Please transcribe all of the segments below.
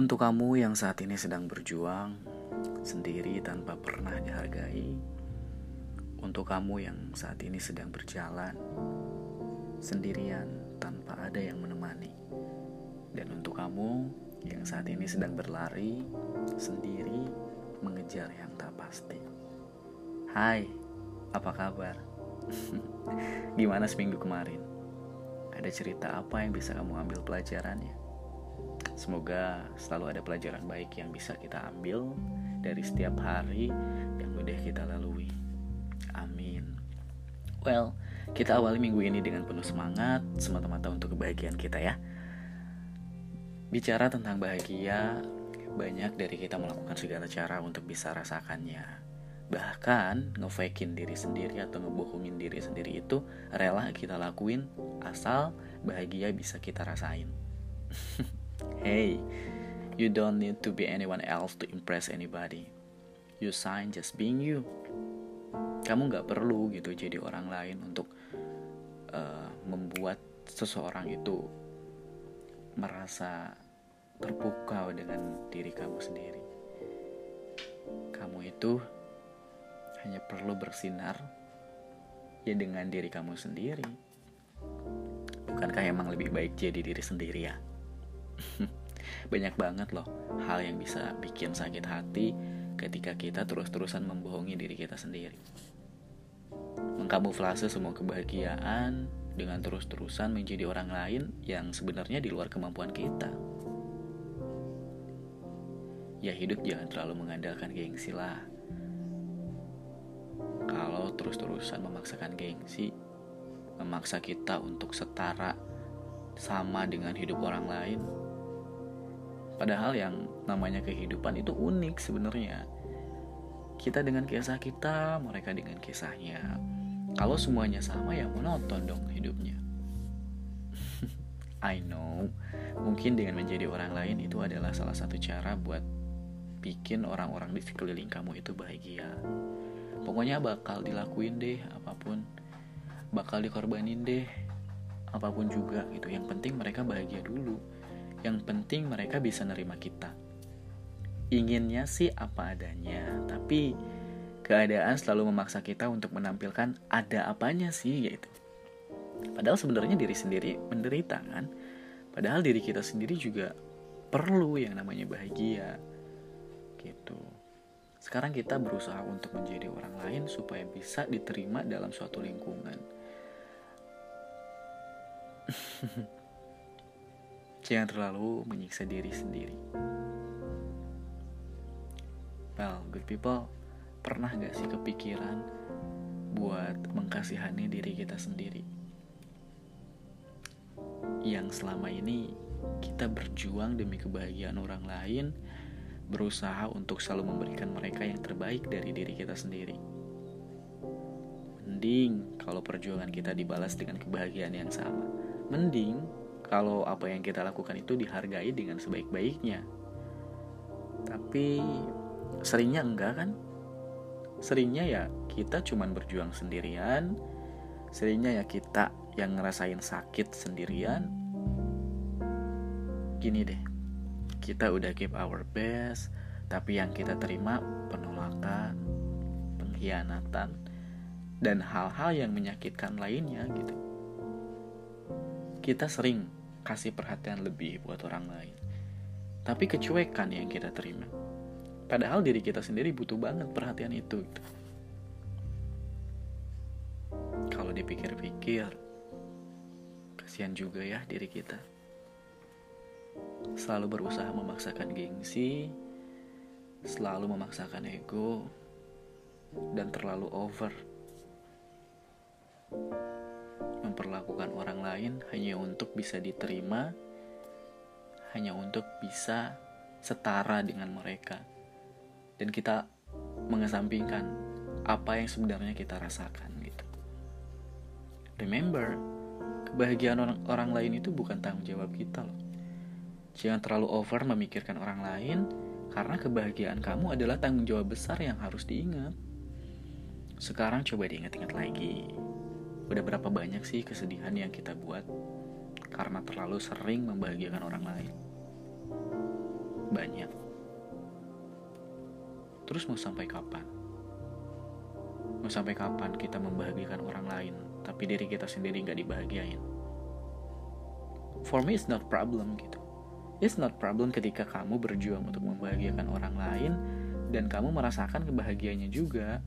Untuk kamu yang saat ini sedang berjuang sendiri tanpa pernah dihargai, untuk kamu yang saat ini sedang berjalan sendirian tanpa ada yang menemani, dan untuk kamu yang saat ini sedang berlari sendiri mengejar yang tak pasti. Hai, apa kabar? Gimana seminggu kemarin? Ada cerita apa yang bisa kamu ambil pelajarannya? Semoga selalu ada pelajaran baik yang bisa kita ambil dari setiap hari yang udah kita lalui. Amin. Well, kita awali minggu ini dengan penuh semangat, semata-mata untuk kebahagiaan kita ya. Bicara tentang bahagia, banyak dari kita melakukan segala cara untuk bisa rasakannya. Bahkan ngefakein diri sendiri atau ngebohongin diri sendiri itu rela kita lakuin asal bahagia bisa kita rasain. Hey, you don't need to be anyone else to impress anybody. You sign just being you. Kamu nggak perlu gitu jadi orang lain untuk uh, membuat seseorang itu merasa terpukau dengan diri kamu sendiri. Kamu itu hanya perlu bersinar ya dengan diri kamu sendiri. Bukankah emang lebih baik jadi diri sendiri ya? Banyak banget loh hal yang bisa bikin sakit hati ketika kita terus-terusan membohongi diri kita sendiri. Mengkamuflase semua kebahagiaan dengan terus-terusan menjadi orang lain yang sebenarnya di luar kemampuan kita. Ya hidup jangan terlalu mengandalkan gengsi lah. Kalau terus-terusan memaksakan gengsi, memaksa kita untuk setara sama dengan hidup orang lain, Padahal yang namanya kehidupan itu unik sebenarnya. Kita dengan kisah kita, mereka dengan kisahnya. Kalau semuanya sama ya monoton dong hidupnya. I know, mungkin dengan menjadi orang lain itu adalah salah satu cara buat bikin orang-orang di sekeliling kamu itu bahagia. Pokoknya bakal dilakuin deh apa pun, bakal dikorbanin deh apa pun juga gitu. Yang penting mereka bahagia dulu yang penting mereka bisa nerima kita. Inginnya sih apa adanya, tapi keadaan selalu memaksa kita untuk menampilkan ada apanya sih gitu. Padahal sebenarnya diri sendiri menderita kan. Padahal diri kita sendiri juga perlu yang namanya bahagia. Gitu. Sekarang kita berusaha untuk menjadi orang lain supaya bisa diterima dalam suatu lingkungan. Jangan terlalu menyiksa diri sendiri. Well, good people, pernah gak sih kepikiran buat mengkasihani diri kita sendiri? Yang selama ini kita berjuang demi kebahagiaan orang lain, berusaha untuk selalu memberikan mereka yang terbaik dari diri kita sendiri. Mending kalau perjuangan kita dibalas dengan kebahagiaan yang sama. Mending kalau apa yang kita lakukan itu dihargai dengan sebaik-baiknya. Tapi seringnya enggak kan? Seringnya ya kita cuman berjuang sendirian, seringnya ya kita yang ngerasain sakit sendirian. Gini deh, kita udah keep our best, tapi yang kita terima penolakan, pengkhianatan, dan hal-hal yang menyakitkan lainnya gitu. Kita sering kasih perhatian lebih buat orang lain. Tapi kecuekan yang kita terima. Padahal diri kita sendiri butuh banget perhatian itu. Kalau dipikir-pikir, kasihan juga ya diri kita. Selalu berusaha memaksakan gengsi, selalu memaksakan ego, dan terlalu over memperlakukan orang lain hanya untuk bisa diterima, hanya untuk bisa setara dengan mereka, dan kita mengesampingkan apa yang sebenarnya kita rasakan gitu. Remember, kebahagiaan orang, orang lain itu bukan tanggung jawab kita loh. Jangan terlalu over memikirkan orang lain, karena kebahagiaan kamu adalah tanggung jawab besar yang harus diingat. Sekarang coba diingat-ingat lagi. Udah berapa banyak sih kesedihan yang kita buat karena terlalu sering membahagiakan orang lain? banyak. Terus mau sampai kapan? Mau sampai kapan kita membahagiakan orang lain, tapi diri kita sendiri nggak dibahagiain? For me, it's not problem gitu. It's not problem ketika kamu berjuang untuk membahagiakan orang lain dan kamu merasakan kebahagiaannya juga.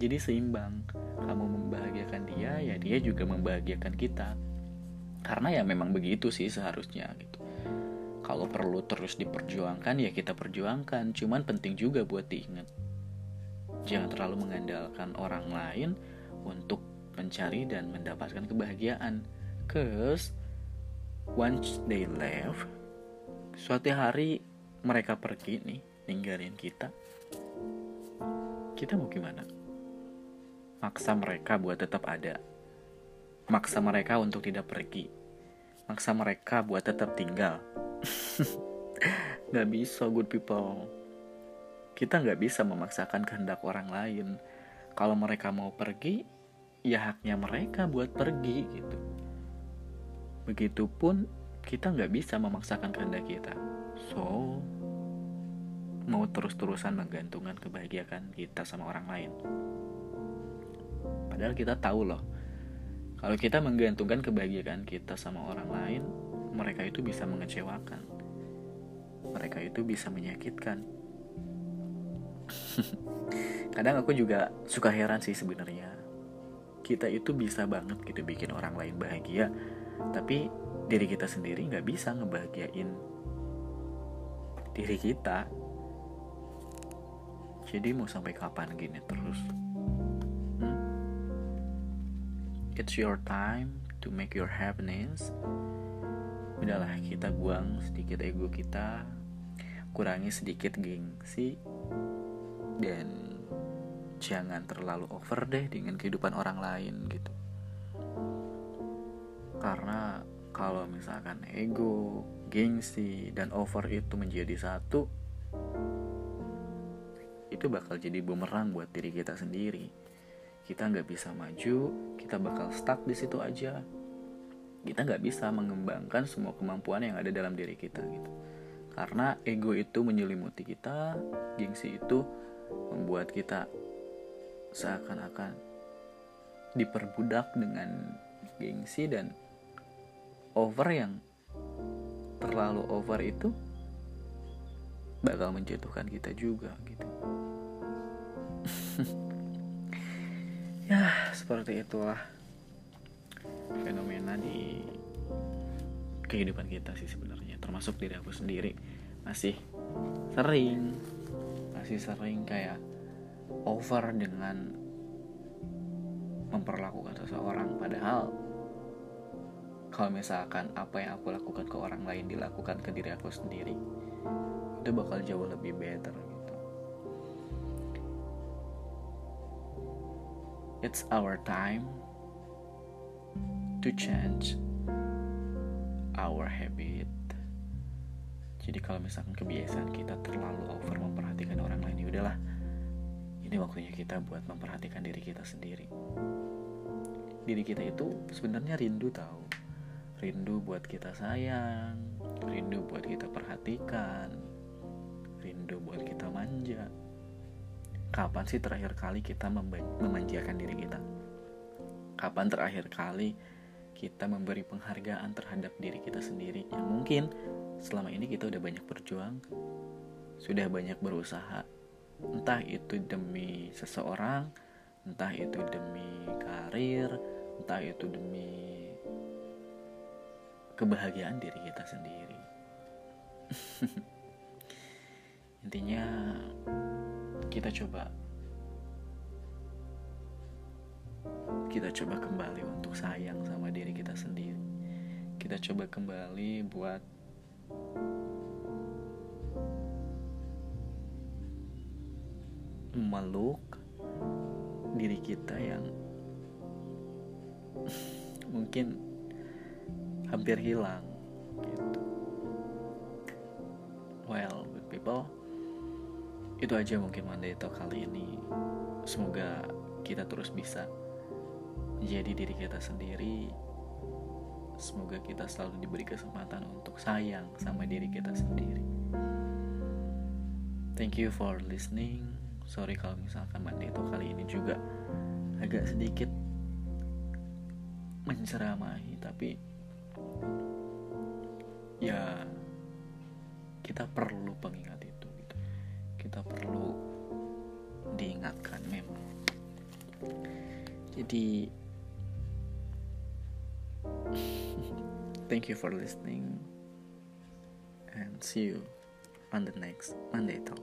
Jadi seimbang. Kamu membahagiakan dia, ya dia juga membahagiakan kita. Karena ya memang begitu sih seharusnya gitu. Kalau perlu terus diperjuangkan ya kita perjuangkan, cuman penting juga buat diingat. Jangan terlalu mengandalkan orang lain untuk mencari dan mendapatkan kebahagiaan. Cause once they left, suatu hari mereka pergi nih, ninggalin kita. Kita mau gimana? Maksa mereka buat tetap ada. Maksa mereka untuk tidak pergi. Maksa mereka buat tetap tinggal. gak bisa, good people. Kita gak bisa memaksakan kehendak orang lain. Kalau mereka mau pergi, ya haknya mereka buat pergi gitu. Begitupun kita nggak bisa memaksakan kehendak kita. So, mau terus-terusan menggantungkan kebahagiaan kita sama orang lain. Padahal kita tahu loh, kalau kita menggantungkan kebahagiaan kita sama orang lain, mereka itu bisa mengecewakan. Mereka itu bisa menyakitkan. Kadang aku juga suka heran sih sebenarnya. Kita itu bisa banget gitu bikin orang lain bahagia, tapi diri kita sendiri nggak bisa ngebahagiain diri kita jadi mau sampai kapan gini terus it's your time to make your happiness udahlah kita buang sedikit ego kita kurangi sedikit gengsi dan jangan terlalu over deh dengan kehidupan orang lain gitu karena kalau misalkan ego, gengsi, dan over itu menjadi satu, itu bakal jadi bumerang buat diri kita sendiri. Kita nggak bisa maju, kita bakal stuck di situ aja. Kita nggak bisa mengembangkan semua kemampuan yang ada dalam diri kita gitu. Karena ego itu menyelimuti kita, gengsi itu membuat kita seakan-akan diperbudak dengan gengsi dan over yang terlalu over itu bakal menjatuhkan kita juga gitu ya seperti itulah fenomena di kehidupan kita sih sebenarnya. Termasuk diri aku sendiri. Masih sering masih sering kayak over dengan memperlakukan seseorang. Padahal kalau misalkan apa yang aku lakukan ke orang lain dilakukan ke diri aku sendiri itu bakal jauh lebih better it's our time to change our habit. Jadi kalau misalkan kebiasaan kita terlalu over memperhatikan orang lain ya udahlah. Ini waktunya kita buat memperhatikan diri kita sendiri. Diri kita itu sebenarnya rindu tahu. Rindu buat kita sayang, rindu buat kita perhatikan, rindu buat kita manja. Kapan sih terakhir kali kita memanjakan diri kita? Kapan terakhir kali kita memberi penghargaan terhadap diri kita sendiri yang mungkin selama ini kita udah banyak berjuang, sudah banyak berusaha, entah itu demi seseorang, entah itu demi karir, entah itu demi kebahagiaan diri kita sendiri. Intinya kita coba. Kita coba kembali untuk sayang sama diri kita sendiri. Kita coba kembali buat meluk diri kita yang mungkin hampir hilang gitu. Well good people itu aja mungkin Monday Talk kali ini. Semoga kita terus bisa menjadi diri kita sendiri. Semoga kita selalu diberi kesempatan untuk sayang sama diri kita sendiri. Thank you for listening. Sorry kalau misalkan itu kali ini juga agak sedikit menceramahi tapi ya kita perlu pengingat. Kita perlu diingatkan memang. Jadi thank you for listening and see you on the next Monday talk